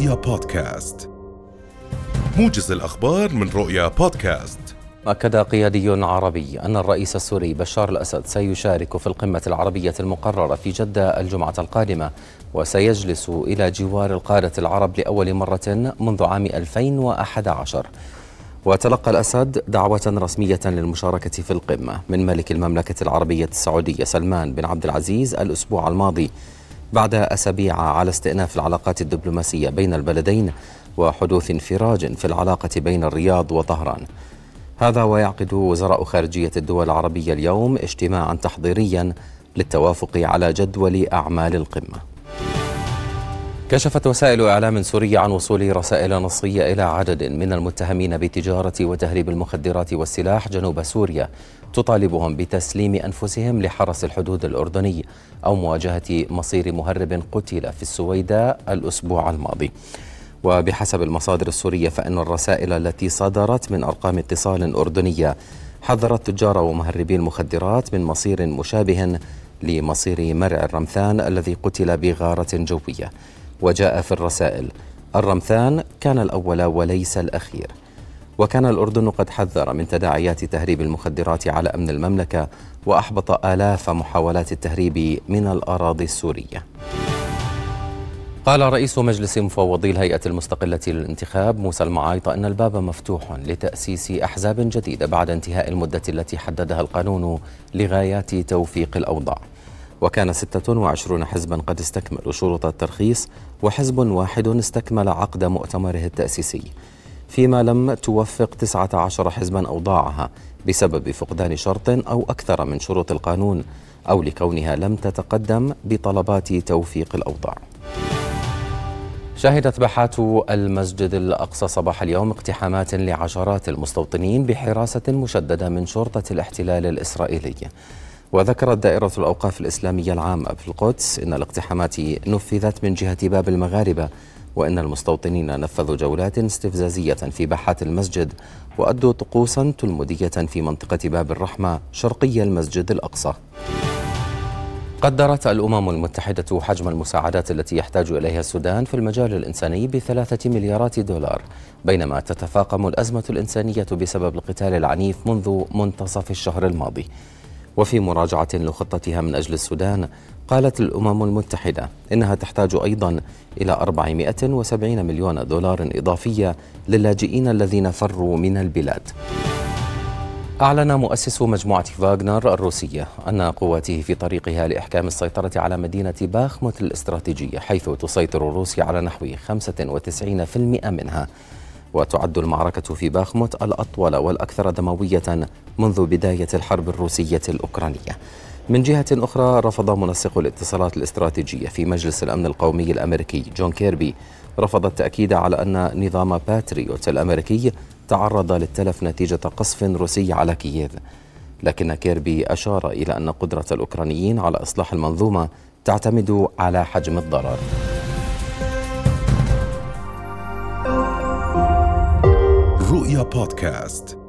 رؤيا بودكاست. موجز الأخبار من رؤيا بودكاست. أكد قيادي عربي أن الرئيس السوري بشار الأسد سيشارك في القمة العربية المقررة في جدة الجمعة القادمة وسيجلس إلى جوار القادة العرب لأول مرة منذ عام 2011 وتلقى الأسد دعوة رسمية للمشاركة في القمة من ملك المملكة العربية السعودية سلمان بن عبد العزيز الأسبوع الماضي. بعد أسابيع على استئناف العلاقات الدبلوماسية بين البلدين وحدوث انفراج في العلاقة بين الرياض وطهران. هذا ويعقد وزراء خارجية الدول العربية اليوم اجتماعا تحضيريا للتوافق على جدول أعمال القمة. كشفت وسائل إعلام سورية عن وصول رسائل نصية إلى عدد من المتهمين بتجارة وتهريب المخدرات والسلاح جنوب سوريا تطالبهم بتسليم أنفسهم لحرس الحدود الأردني أو مواجهة مصير مهرب قتل في السويداء الأسبوع الماضي. وبحسب المصادر السورية فإن الرسائل التي صدرت من أرقام اتصال أردنية حذرت تجار ومهربي المخدرات من مصير مشابه لمصير مرع الرمثان الذي قتل بغارة جوية. وجاء في الرسائل. الرمثان كان الأول وليس الأخير. وكان الأردن قد حذر من تداعيات تهريب المخدرات على أمن المملكة وأحبط آلاف محاولات التهريب من الأراضي السورية. قال رئيس مجلس مفوضي الهيئة المستقلة للانتخاب موسى المعايطة أن الباب مفتوح لتأسيس أحزاب جديدة بعد انتهاء المدة التي حددها القانون لغايات توفيق الأوضاع. وكان 26 حزبا قد استكملوا شروط الترخيص وحزب واحد استكمل عقد مؤتمره التأسيسي. فيما لم توفق 19 حزبا أوضاعها بسبب فقدان شرط أو أكثر من شروط القانون أو لكونها لم تتقدم بطلبات توفيق الأوضاع. شهدت باحات المسجد الأقصى صباح اليوم اقتحامات لعشرات المستوطنين بحراسة مشددة من شرطة الاحتلال الإسرائيلي. وذكرت دائرة الأوقاف الإسلامية العامة في القدس أن الاقتحامات نفذت من جهة باب المغاربة وأن المستوطنين نفذوا جولات استفزازية في باحات المسجد وأدوا طقوسا تلمودية في منطقة باب الرحمة شرقي المسجد الأقصى. قدرت الأمم المتحدة حجم المساعدات التي يحتاج إليها السودان في المجال الإنساني بثلاثة مليارات دولار بينما تتفاقم الأزمة الإنسانية بسبب القتال العنيف منذ منتصف الشهر الماضي. وفي مراجعة لخطتها من أجل السودان قالت الأمم المتحدة إنها تحتاج أيضا إلى 470 مليون دولار إضافية للاجئين الذين فروا من البلاد. أعلن مؤسس مجموعة فاغنر الروسية أن قواته في طريقها لإحكام السيطرة على مدينة باخموت الإستراتيجية حيث تسيطر روسيا على نحو 95% منها. وتعد المعركة في باخموت الأطول والأكثر دموية منذ بداية الحرب الروسية الأوكرانية. من جهة أخرى رفض منسق الاتصالات الاستراتيجية في مجلس الأمن القومي الأمريكي جون كيربي. رفض التأكيد على أن نظام باتريوت الأمريكي تعرض للتلف نتيجة قصف روسي على كييف. لكن كيربي أشار إلى أن قدرة الأوكرانيين على إصلاح المنظومة تعتمد على حجم الضرر. رؤيا بودكاست